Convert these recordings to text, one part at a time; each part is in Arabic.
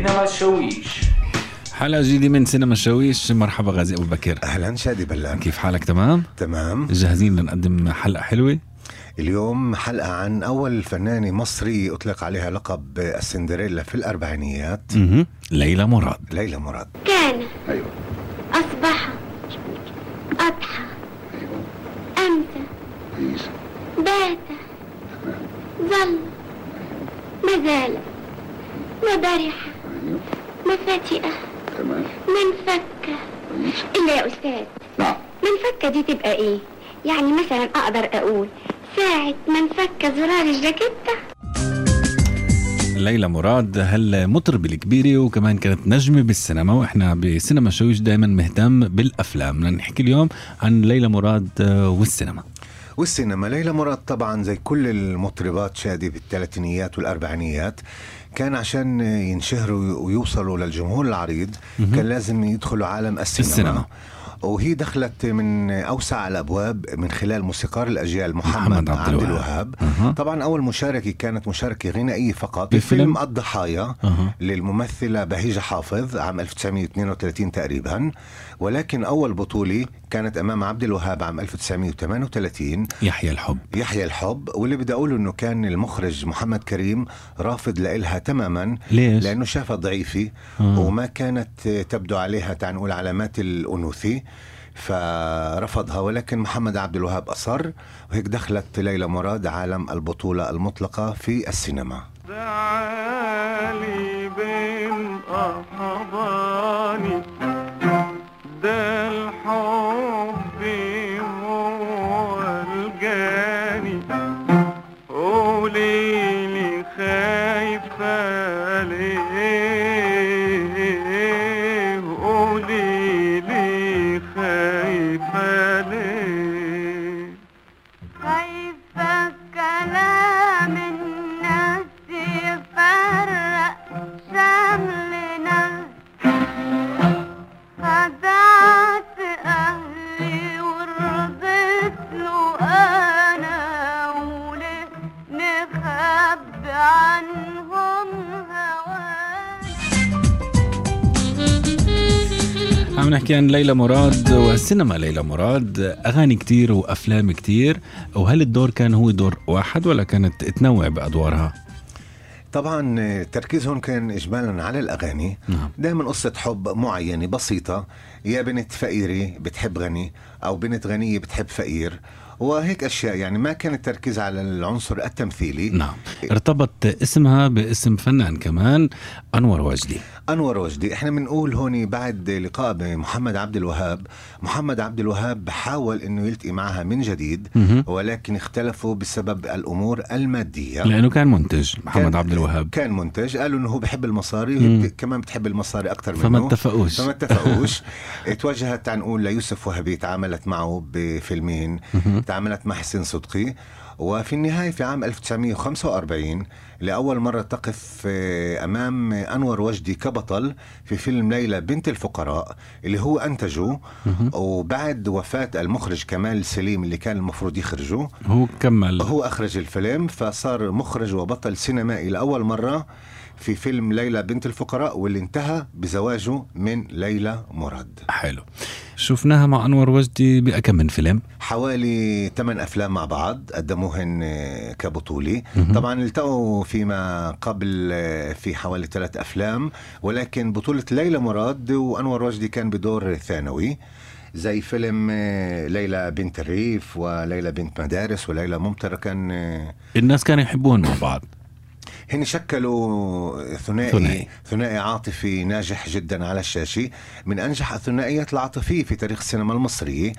سينما الشويش حلقة جديدة من سينما الشويش مرحبا غازي أبو بكر. أهلا شادي بلان. كيف حالك؟ تمام؟ تمام. جاهزين لنقدم حلقة حلوة؟ اليوم حلقة عن أول فنانة مصري أطلق عليها لقب السندريلا في الأربعينيات. ليلى مراد. ليلى مراد. كان أيوة. أصبح أضحى. أمسى بات. ظل. ما زال. ما برح ما فتئة من فكة. إلا يا أستاذ. نعم. من فكة دي تبقى إيه؟ يعني مثلا أقدر أقول ساعة من فك زرار الجاكيتة. ليلى مراد هالمطربة الكبيرة وكمان كانت نجمة بالسينما وإحنا بسينما الشويش دائما مهتم بالأفلام. بدنا نحكي اليوم عن ليلى مراد آه، والسينما. والسينما. ليلى مراد طبعا زي كل المطربات شادي بالثلاثينيات والأربعينيات. كان عشان ينشهروا ويوصلوا للجمهور العريض كان لازم يدخلوا عالم السينما, السينما. وهي دخلت من أوسع الأبواب من خلال موسيقار الأجيال محمد, محمد عبد الوهاب. أها. طبعا أول مشاركة كانت مشاركة غنائية فقط بفيلم؟ الضحايا أها. للممثلة بهيجة حافظ عام 1932 تقريبا ولكن أول بطولة كانت أمام عبد الوهاب عام 1938 يحيى الحب يحيى الحب واللي بدي أقوله إنه كان المخرج محمد كريم رافض لإلها تماما ليش؟ لأنه شافها ضعيفة آه. وما كانت تبدو عليها تعال نقول علامات الأنوثة فرفضها ولكن محمد عبد الوهاب أصر وهيك دخلت ليلى مراد عالم البطولة المطلقة في السينما. تعالي بين أحضاني عن ليلى مراد والسينما ليلى مراد أغاني كتير وأفلام كتير وهل الدور كان هو دور واحد ولا كانت تنوع بأدوارها؟ طبعا تركيزهم كان اجمالا على الأغاني نعم. دائما قصة حب معينة بسيطة يا بنت فقيرة بتحب غني أو بنت غنية بتحب فقير وهيك أشياء. يعني ما كان التركيز على العنصر التمثيلي. نعم. ارتبط اسمها باسم فنان كمان أنور وجدي. أنور وجدي. إحنا بنقول هون بعد لقاء بمحمد عبد الوهاب. محمد عبد الوهاب حاول إنه يلتقي معها من جديد. ولكن اختلفوا بسبب الأمور المادية. لأنه كان منتج محمد كان- عبد الوهاب. كان منتج. قالوا إنه هو بحب المصاري. وهي كمان بتحب المصاري أكثر منه. فما اتفقوش. فما اتفقوش. توجهت تعال نقول ليوسف وهبي تعاملت معه بفيلمين. تعاملت مع حسين صدقي وفي النهاية في عام 1945 لأول مرة تقف آه، أمام أنور وجدي كبطل في فيلم ليلى بنت الفقراء اللي هو أنتجه. وبعد وفاة المخرج كمال سليم اللي كان المفروض يخرجه. هو كمل. هو أخرج الفيلم فصار مخرج وبطل سينمائي لأول مرة في فيلم ليلى بنت الفقراء واللي انتهى بزواجه من ليلى مراد. حلو. شفناها مع أنور وجدي بأكم من فيلم؟ حوالي ثمان أفلام مع بعض قدموهن آه، كبطولة. مهم. طبعا التقوا فيما قبل آه، في حوالي ثلاث أفلام ولكن بطولة ليلى مراد وأنور وجدي كان بدور ثانوي زي فيلم آه، ليلى بنت الريف وليلى بنت مدارس وليلى ممطرة كان آه، الناس كانوا يحبوهم مع بعض هن شكلوا ثنائي ثنائي. ثنائي, عاطفي ناجح جدا على الشاشة من أنجح الثنائيات العاطفية في تاريخ السينما المصرية إيه،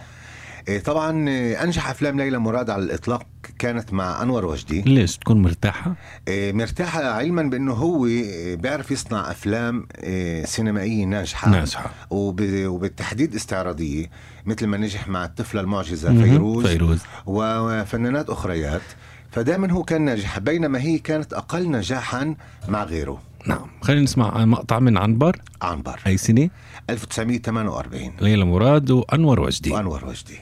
طبعا إيه، أنجح أفلام ليلى مراد على الإطلاق كانت مع أنور وجدي. ليش؟ تكون مرتاحة؟ إيه، مرتاحة علما بأنه هو إيه، بيعرف يصنع أفلام إيه، سينمائية ناجحة. ناجحة. وب- وبالتحديد استعراضية. مثل ما نجح مع الطفلة المعجزة. فيروز فيروز. وفنانات أخريات. فدائما هو كان ناجح بينما هي كانت أقل نجاحا مع غيره. نعم. خلينا نسمع مقطع من عنبر. عنبر. أي سنة 1948 ليلى مراد وأنور وجدي. وأنور وجدي.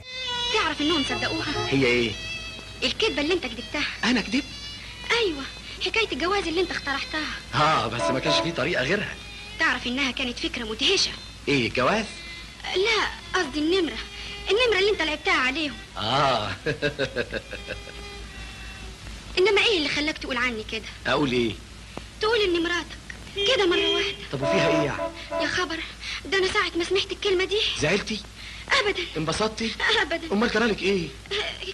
تعرف إنهم صدقوها؟ هي إيه؟ الكذبة اللي أنت كذبتها. أنا كدبت أيوه حكاية الجواز اللي أنت اخترعتها. آه بس ما كانش في طريقة غيرها. تعرف إنها كانت فكرة مدهشة. إيه الجواز لا قصدي النمرة. النمرة اللي انت لعبتها عليهم. آه. إنما إيه اللي خلاك تقول عني كده؟ أقول إيه؟ تقول ان مراتك. كده مرة واحدة. طب وفيها إيه يعني؟ يا خبر ده أنا ساعة ما سمعت الكلمة دي. زعلتي؟ ابدا. انبسطتي؟ ابدا. أمال جرالك إيه؟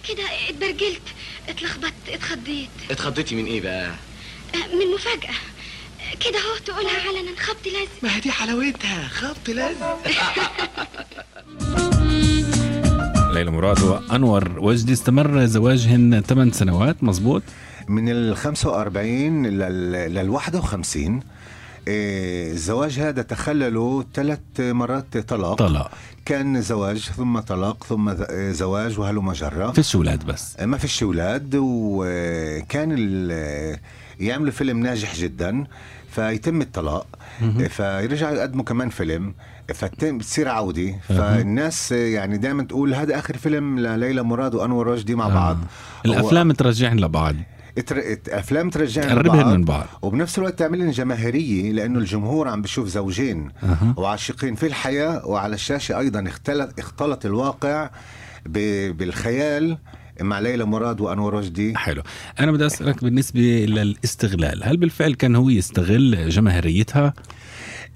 كده اتبرجلت اتلخبطت اتخضيت. اتخضيتي من إيه بقى؟ من مفاجأة. كده اهو تقولها علنا خبط لازم. ما هي دي حلاوتها خبط لازم. ليلى مراد وأنور وجدي استمر زواجهن 8 سنوات مزبوط من ال 45 لل لل 51 آه، الزواج هذا تخلله ثلاث مرات طلاق. طلاق. كان زواج ثم طلاق ثم آه، زواج وهلم جرة فيش أولاد بس. ما فيش أولاد وكان ال- يعملوا فيلم ناجح جدا فيتم الطلاق. فيرجعوا يقدموا كمان فيلم. فتم بتصير عودة. فالناس يعني دائما تقول هذا آخر فيلم لليلى مراد وأنور رشدي مع بعض. الأفلام ترجعن لبعض. اتر... أفلام ترجعنا لبعض. من بعض. وبنفس الوقت تعمل لهم جماهيرية لأنه الجمهور عم بيشوف زوجين أها. وعاشقين في الحياة وعلى الشاشة أيضا اختلط اختلط الواقع ب... بالخيال. مع ليلى مراد وأنور رشدي. حلو. أنا بدي أسألك بالنسبة للاستغلال هل بالفعل كان هو يستغل جماهيريتها؟ آه،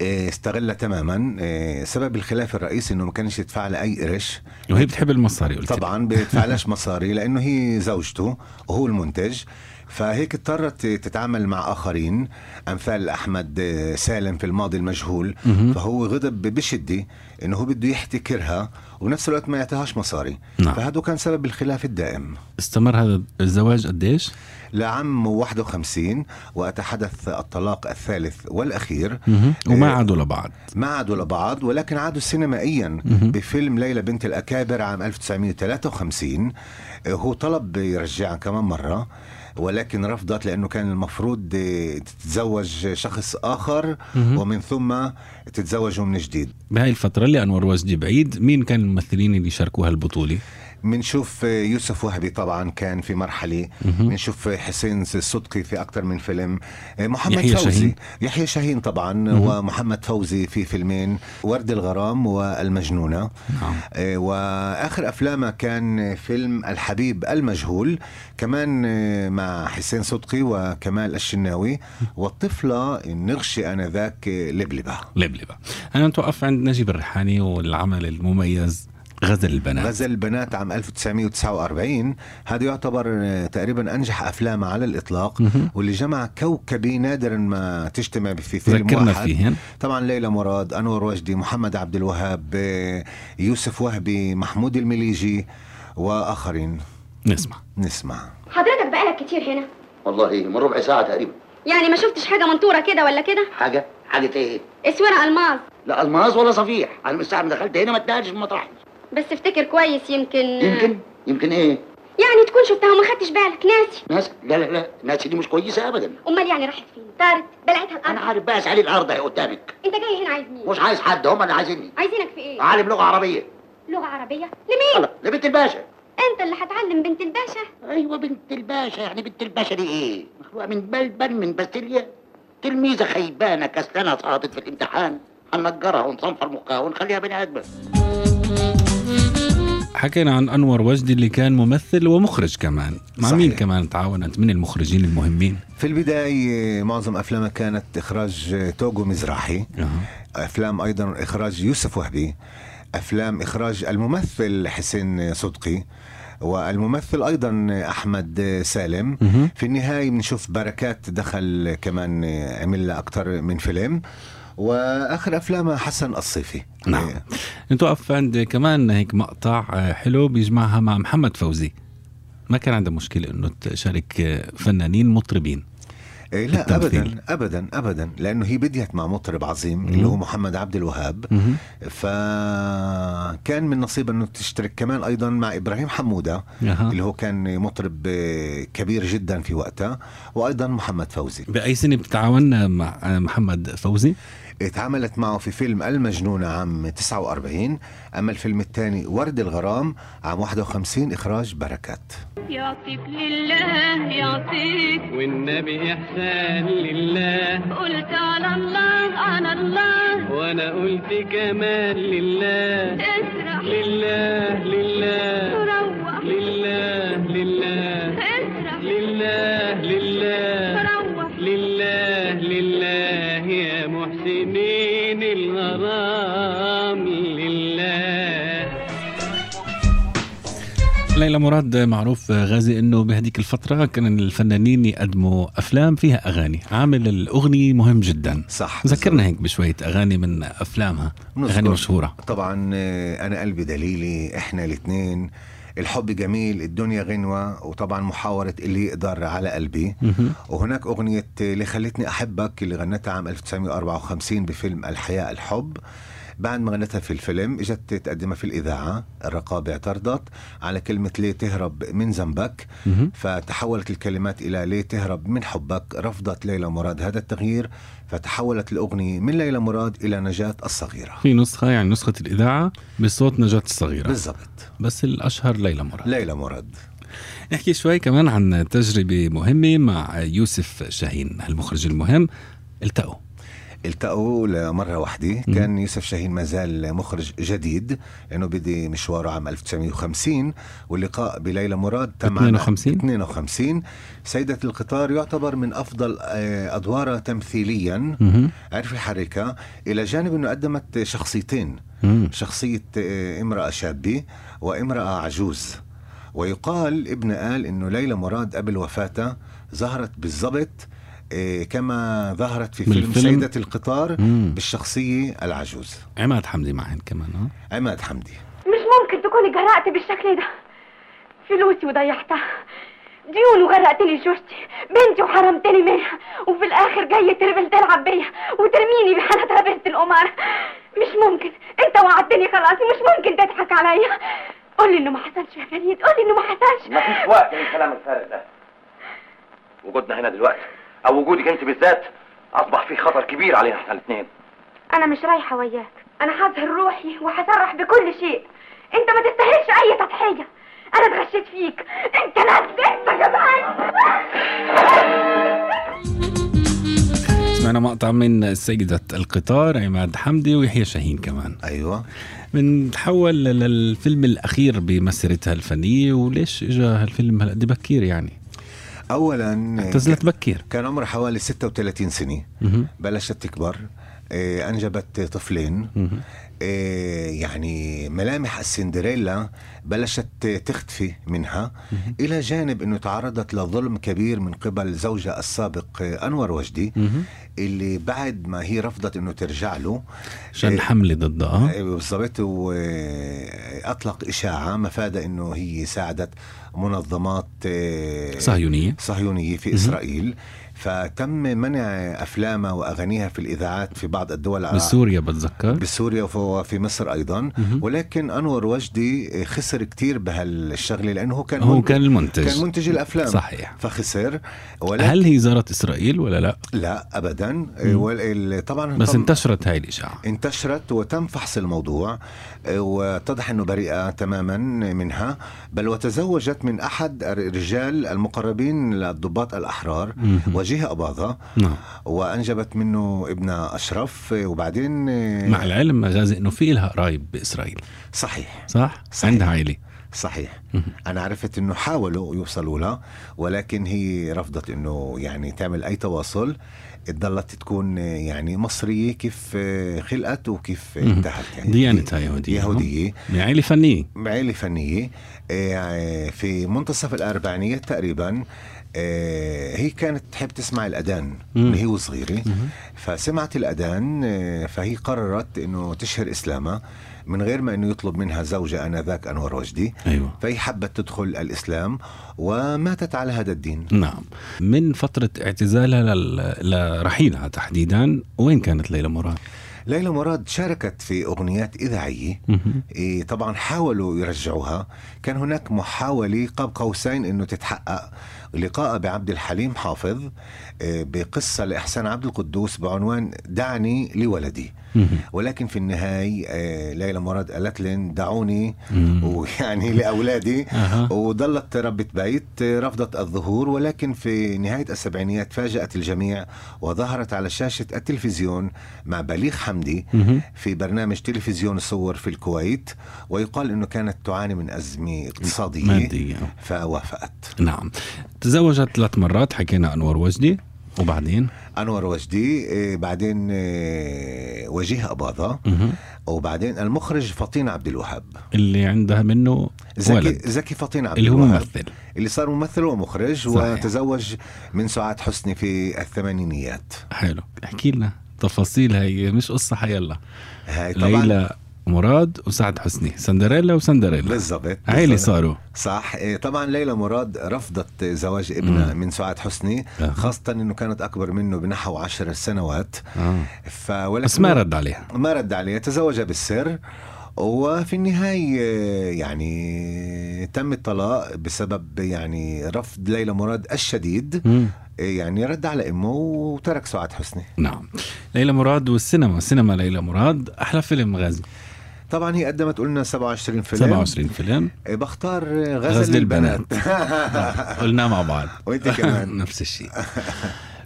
استغلها تماما. آه، سبب الخلاف الرئيسي إنه ما كانش يدفع لها اي قرش. وهي بتحب المصاري قلت. طبعا بيدفعلاش مصاري لأنه هي زوجته وهو المنتج. فهيك اضطرت تتعامل مع آخرين. امثال أحمد سالم في الماضي المجهول. فهو غضب بشدة إنه هو بده يحتكرها وبنفس الوقت ما يعطيهاش مصاري. نعم. فهذا كان سبب الخلاف الدائم. استمر هذا الزواج قديش؟ لعام 51 وقت حدث الطلاق الثالث والأخير مهم. وما آه، عادوا لبعض ما عادوا لبعض ولكن عادوا سينمائيا. بفيلم ليلى بنت الأكابر عام 1953 آه، هو طلب يرجعها كمان مرة ولكن رفضت لأنه كان المفروض آه، تتزوج شخص آخر مهم. ومن ثم تتزوجوا من جديد بهاي الفترة اللي أنور وجدي بعيد مين كان الممثلين اللي شاركوا هالبطولة؟ بنشوف آه، يوسف وهبي طبعا كان في مرحلة. مهم. بنشوف حسين الصدقي في أكثر من فيلم. آه، محمد يحيى فوزي. شاهين. يحيى شاهين طبعا. مهم. ومحمد فوزي في فيلمين ورد الغرام والمجنونة. نعم. آه، وآخر أفلامه كان فيلم الحبيب المجهول كمان آه، مع حسين صدقي وكمال الشناوي. والطفلة النغشه آنذاك آه، لبلبة. لبلبة. أنا نتوقف عند نجيب الريحاني والعمل المميز. غزل البنات. غزل البنات عام 1949 هذا يعتبر آه، تقريبا أنجح أفلام على الإطلاق مهم. واللي جمع كوكبي نادرا ما تجتمع في فيلم ذكرنا واحد. فيهن طبعا ليلى مراد أنور وجدي محمد عبد الوهاب آه، يوسف وهبي محمود المليجي وآخرين. نسمع. نسمع. حضرتك بقالك كتير هنا. والله من ربع ساعة تقريبا. يعني ما شفتش حاجة منطورة كده ولا كده؟ حاجة؟ حاجة إيه؟ اسوره ألماظ. لا الماس ولا صفيح. أنا من ساعة ما دخلت هنا ما اتنقلش من مطرحي بس افتكر كويس يمكن يمكن؟ يمكن إيه؟ يعني تكون شفتها وما خدتش بالك. ناسي. ناس؟ لا لا لا. ناس دي مش كويسة ابدا. أمال يعني راحت فين؟ طارت بلعتها أنا الأرض عارف بقى اسالي الأرض اهي قدامك. أنت جاي هنا عايز مين مش عايز حد هم اللي عايزيني. عايزينك في إيه؟ عالم لغة عربية. لغة عربية؟ لمين؟ الله لبنت الباشا. أنت اللي هتعلم بنت الباشا. أيوه بنت الباشا. يعني بنت الباشا دي إيه؟ مخلوقه من بلبن من باستيليا. تلميذة خيبانة كسلانه سقطت في الامتحان. هننجرها ونصنفر مخها ونخليها بني آدم حكينا عن أنور وجدي اللي كان ممثل ومخرج كمان. مع صحيح. مين كمان تعاونت؟ من المخرجين المهمين؟ في البداية معظم أفلامها كانت إخراج توجو مزراحي أه. أفلام أيضا إخراج يوسف وهبي. أفلام إخراج الممثل حسين صدقي. والممثل أيضا أحمد سالم. في النهاية بنشوف بركات دخل كمان عمل لها أكثر من فيلم. وآخر أفلامها حسن الصيفي. نعم. نتوقف عند كمان هيك مقطع آه، حلو بيجمعها مع محمد فوزي. ما كان عنده مشكلة إنه تشارك آه، فنانين مطربين. إيه لا. ابدا ابدا ابدا لأنه هي بديت مع مطرب عظيم اللي هو محمد عبد الوهاب مهم. فكان من نصيبها أنه تشترك كمان أيضا مع إبراهيم حمودة أها. اللي هو كان مطرب كبير جدا في وقتها وأيضا محمد فوزي بأي سنة بتتعاون مع محمد فوزي؟ اتعاملت معه في فيلم المجنونة عام 49 أما الفيلم الثاني ورد الغرام عام 51 إخراج بركات. يعطيك لله يعطيك. والنبي إحسان لله. قلت على الله على الله. وأنا قلت كمان لله. اسرح. لله لله. لله. ليلى مراد معروف غازي إنه بهديك الفترة كان الفنانين يقدموا أفلام فيها أغاني. عامل الأغنية مهم جدا. صح ذكرنا هيك بشوية أغاني من أفلامها نذكر. أغاني مشهورة. طبعا أنا قلبي دليلي إحنا الاثنين الحب جميل الدنيا غنوة وطبعا محاورة اللي يقدر على قلبي. وهناك أغنية اللي خلتني أحبك اللي غنتها عام 1954 بفيلم الحياة الحب. بعد ما غنتها في الفيلم إجت تقدمها في الإذاعة الرقابة اعترضت على كلمة ليه تهرب من ذنبك. فتحولت الكلمات إلى ليه تهرب من حبك رفضت ليلى مراد هذا التغيير فتحولت الأغنية من ليلى مراد إلى نجاة الصغيرة. في نسخة يعني نسخة الإذاعة بصوت نجاة الصغيرة. بالضبط. بس الأشهر ليلى مراد. ليلى مراد. نحكي شوي كمان عن تجربة مهمة مع يوسف شاهين المخرج المهم. التقوا. التقوا لمرة واحدة. مم. كان يوسف شاهين ما زال مخرج جديد لأنه بدي مشواره عام 1950 واللقاء بليلى مراد تم عام 52 52 سيدة القطار يعتبر من أفضل آه، أدوارها تمثيليا. مهم. عرف يحركها إلى جانب أنه قدمت شخصيتين. مم. شخصية آه، امرأة شابة وامرأة عجوز. ويقال ابن قال إنه ليلى مراد قبل وفاتها ظهرت بالضبط كما ظهرت في فيلم؟ سيدة القطار مم. بالشخصية العجوز. عماد حمدي معهن كمان ها؟ عماد حمدي. مش ممكن تكوني جرأت بالشكل ده. فلوسي وضيعتها. ديون وغرقتني شوشتي بنتي وحرمتني منها. وفي الآخر جاي تربل تلعب بيا. وترميني بحالتها بنت القمار مش ممكن. انت وعدتني خلاص. مش ممكن تضحك عليا. قولي إنه ما حصلش يا فريد. قولي إنه ما حصلش. مفيش وقت للكلام الفارغ ده. وجودنا هنا دلوقتي. أو وجودك أنت بالذات أصبح فيه خطر كبير علينا إحنا الاثنين. أنا مش رايحة وياك. أنا هظهر روحي وهصرح بكل شيء. أنت ما تستاهلش أي تضحية. أنا اتغشيت فيك. أنت ناس انت كمان سمعنا مقطع من سيدة القطار عماد حمدي ويحيى شاهين كمان. أيوه. بنتحول للفيلم الأخير بمسيرتها الفنية وليش إجا هالفيلم هالقد بكير يعني. اولا اعتزلت بكير كان عمرها حوالي 36 سنة مهم. بلشت تكبر آه، أنجبت طفلين. آه، يعني ملامح السندريلا بلشت تختفي منها. إلى جانب أنه تعرضت لظلم كبير من قبل زوجها السابق آه، أنور وجدي. اللي بعد ما هي رفضت أنه ترجع له عشان آه، حملة ضدها. آه، بالضبط. وأطلق إشاعة مفادها أنه هي ساعدت منظمات آه، صهيونية. صهيونية في إسرائيل. فتم منع أفلامها وأغانيها في الإذاعات في بعض الدول بسوريا بتذكر. بسوريا وف- وفي مصر أيضا. ولكن أنور وجدي خسر كتير بهالشغلة لأنه هو كان هو منتج- كان المنتج. كان منتج الأفلام. صحيح. فخسر. ولكن هل هي زارت إسرائيل ولا لا؟ لا ابدا. طبعا بس انتشرت هاي الإشاعة. انتشرت وتم فحص الموضوع. واتضح إنه بريئة تماما منها. بل وتزوجت من أحد الرجال المقربين للضباط الأحرار. وجيه أباظة. نعم. وأنجبت منه ابنها أشرف. وبعدين مع العلم غازي إنه في لها قرايب بإسرائيل. صحيح. صح؟ صحيح. عندها صحيح. أنا عرفت إنه حاولوا يوصلوا لها ولكن هي رفضت إنه يعني تعمل أي تواصل. ضلت تكون يعني مصرية كيف خلقت وكيف. انتهت يعني. ديانتها يهودية يهودية. عائله فنية. عائله فنية. آه، في منتصف الاربعينيات تقريبا آه، هي كانت تحب تسمع الأذان مم. من هي وصغيرة. فسمعت الأذان آه، فهي قررت إنه تشهر إسلامها. من غير ما إنه يطلب منها زوجها آنذاك أنور وجدي أيوه فهي حبت تدخل الإسلام وماتت على هذا الدين نعم من فترة اعتزالها. لرحيلها تحديدا وين كانت ليلى مراد؟ ليلى مراد شاركت في مهم. إيه طبعا حاولوا يرجعوها كان هناك محاولة قاب قوسين أنه تتحقق لقاء بعبد الحليم حافظ آه، بقصة لإحسان عبد القدوس بعنوان دعني لولدي. ولكن في النهاية آه، ليلى مراد قالت لن دعوني. ويعني لأولادي. وظلت ربة بيت رفضت الظهور ولكن في نهاية السبعينيات فاجأت الجميع وظهرت على شاشة التلفزيون مع بليغ حمدي. في برنامج تلفزيون صور في الكويت ويقال إنه كانت تعاني من أزمة اقتصادية مادية فوافقت نعم تزوجت ثلاث مرات حكينا أنور وجدي وبعدين؟ أنور وجدي آه، بعدين آه، وجيه أباظة. وبعدين المخرج فطين عبد الوهاب. اللي عندها منه زكي ولد. زكي فطين عبد اللي هو ممثل. اللي صار ممثل ومخرج صحيح. وتزوج من سعاد حسني في الثمانينيات. حلو. احكي لنا تفاصيل هي مش قصة حيلا. هاي طبعا ليلى مراد وسعد حسني. سندريلا وسندريلا. بالضبط. عيلة. صاروا. صح. إيه، طبعا ليلى مراد رفضت زواج ابنها. من سعاد حسني أها. خاصة إنه كانت أكبر منه بنحو عشر سنوات. آه. بس ما رد عليها. ما رد عليه تزوج بالسر. وفي النهاية يعني تم الطلاق بسبب يعني رفض ليلى مراد الشديد. مم. يعني رد على أمه وترك سعاد حسني. نعم. ليلى مراد والسينما. سينما ليلى مراد. أحلى فيلم غازي. طبعا هي قدمت قلنا 27 فيلم. 27 فيلم. إيه، بختار غزل, غزل البنات. قلنا مع بعض. وانت كمان. نفس الشيء.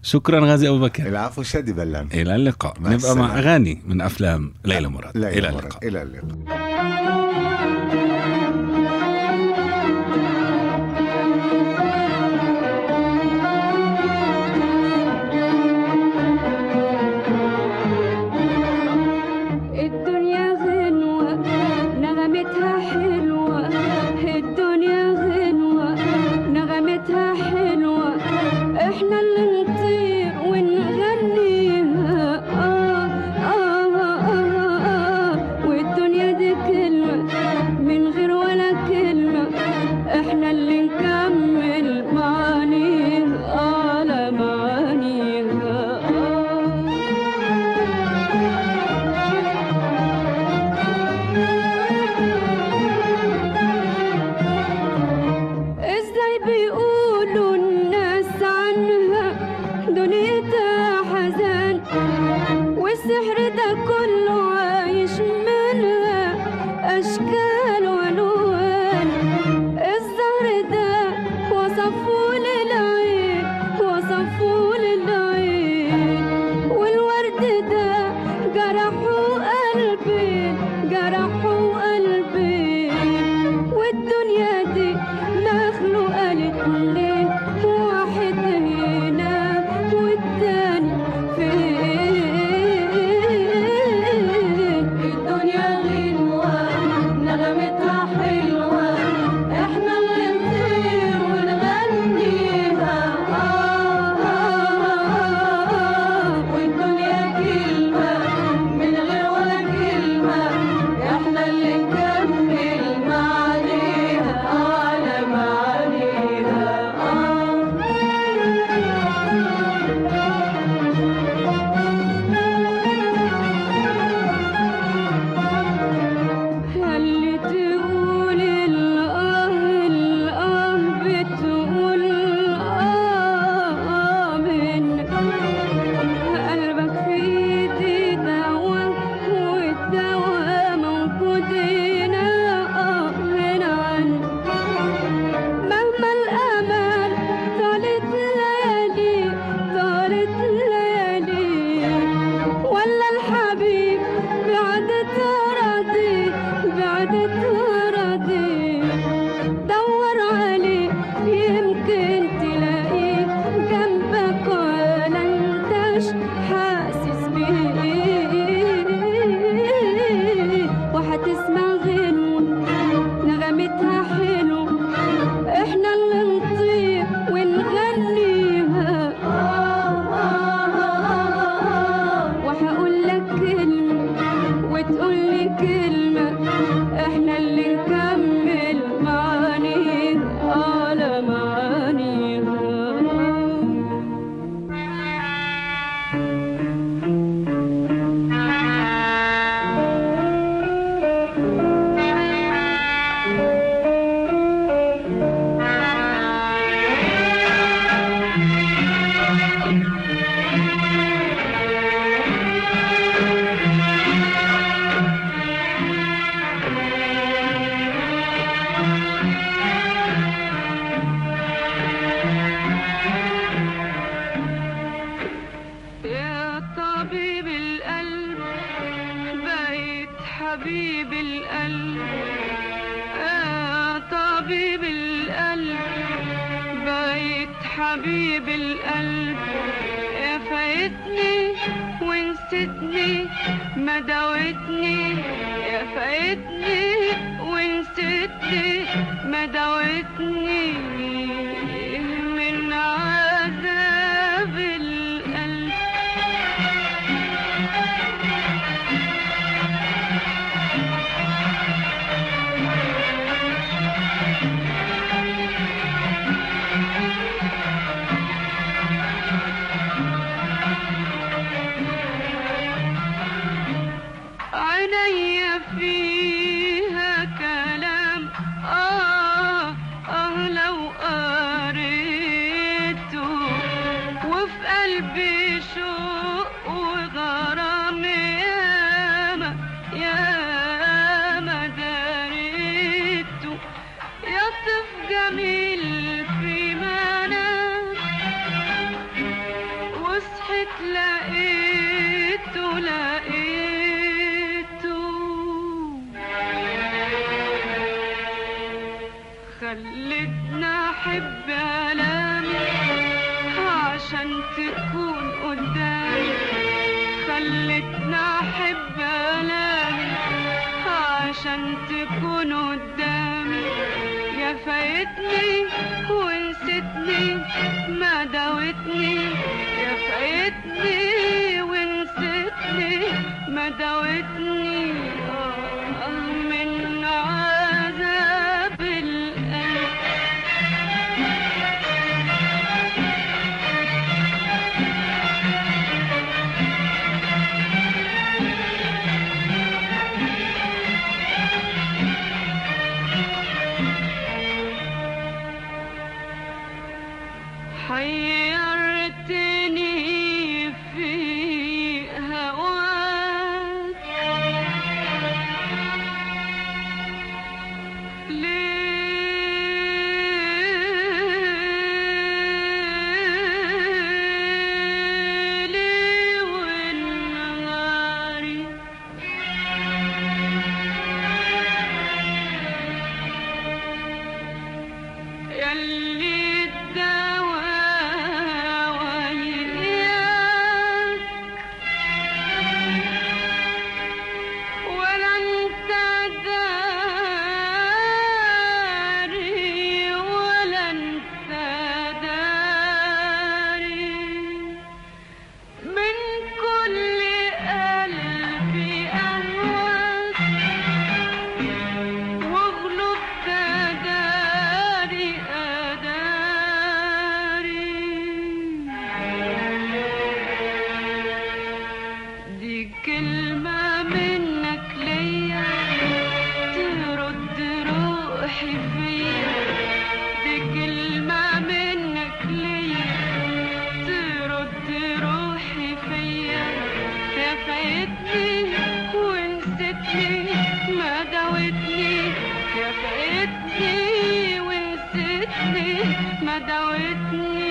شكرا غازي أبو بكر. العفو شادي بلان إلى اللقاء. مع نبقى مع السلامة. أغاني من أفلام ليلى مراد. لا إلى. اللقاء. إلى اللقاء. ونسيتني ما داوتني يا فايتني ونسيتني ما داوتني. ما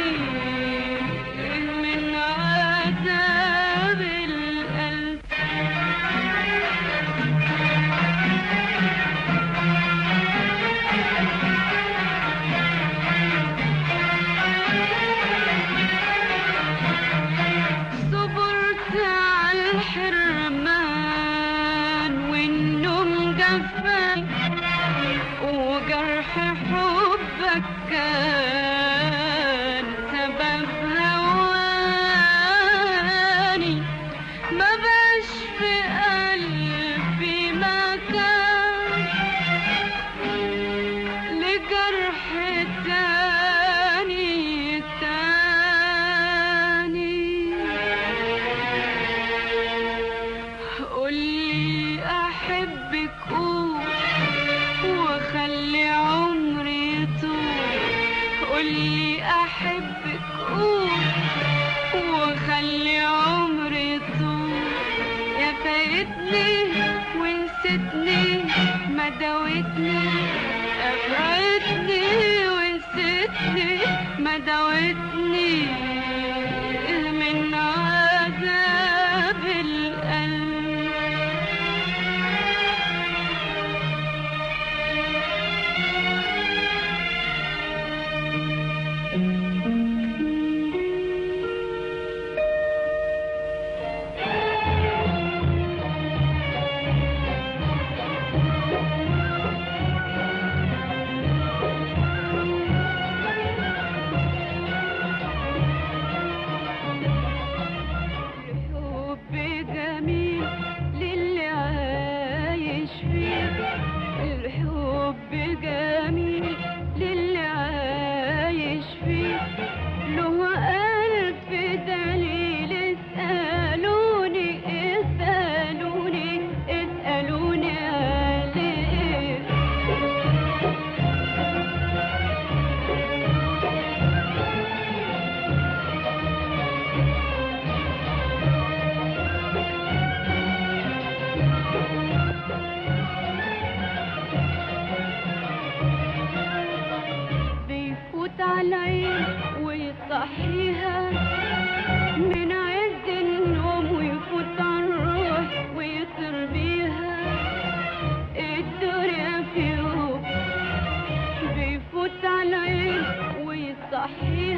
I hate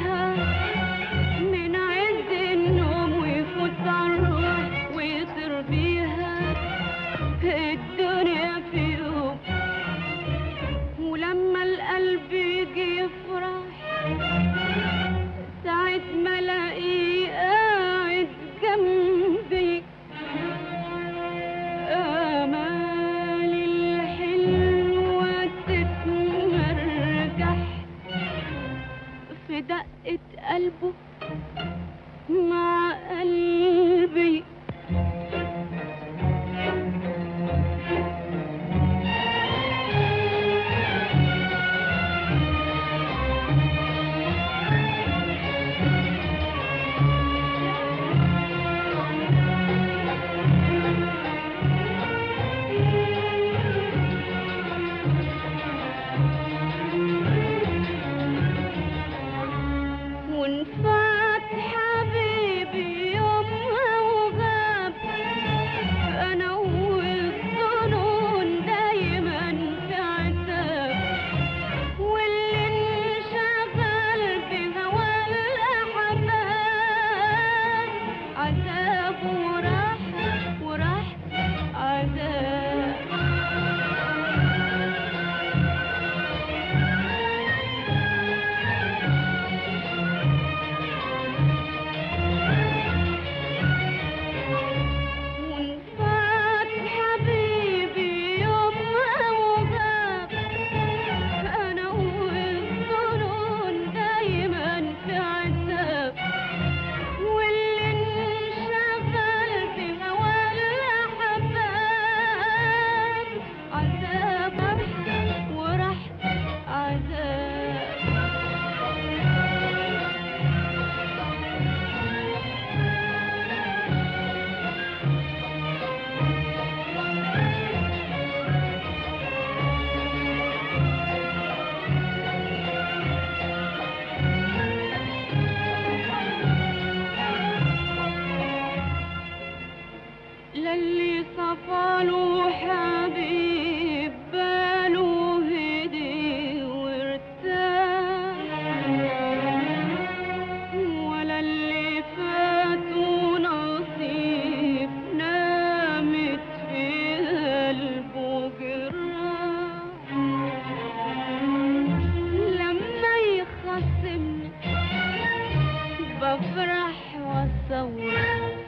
بفرح وأصور.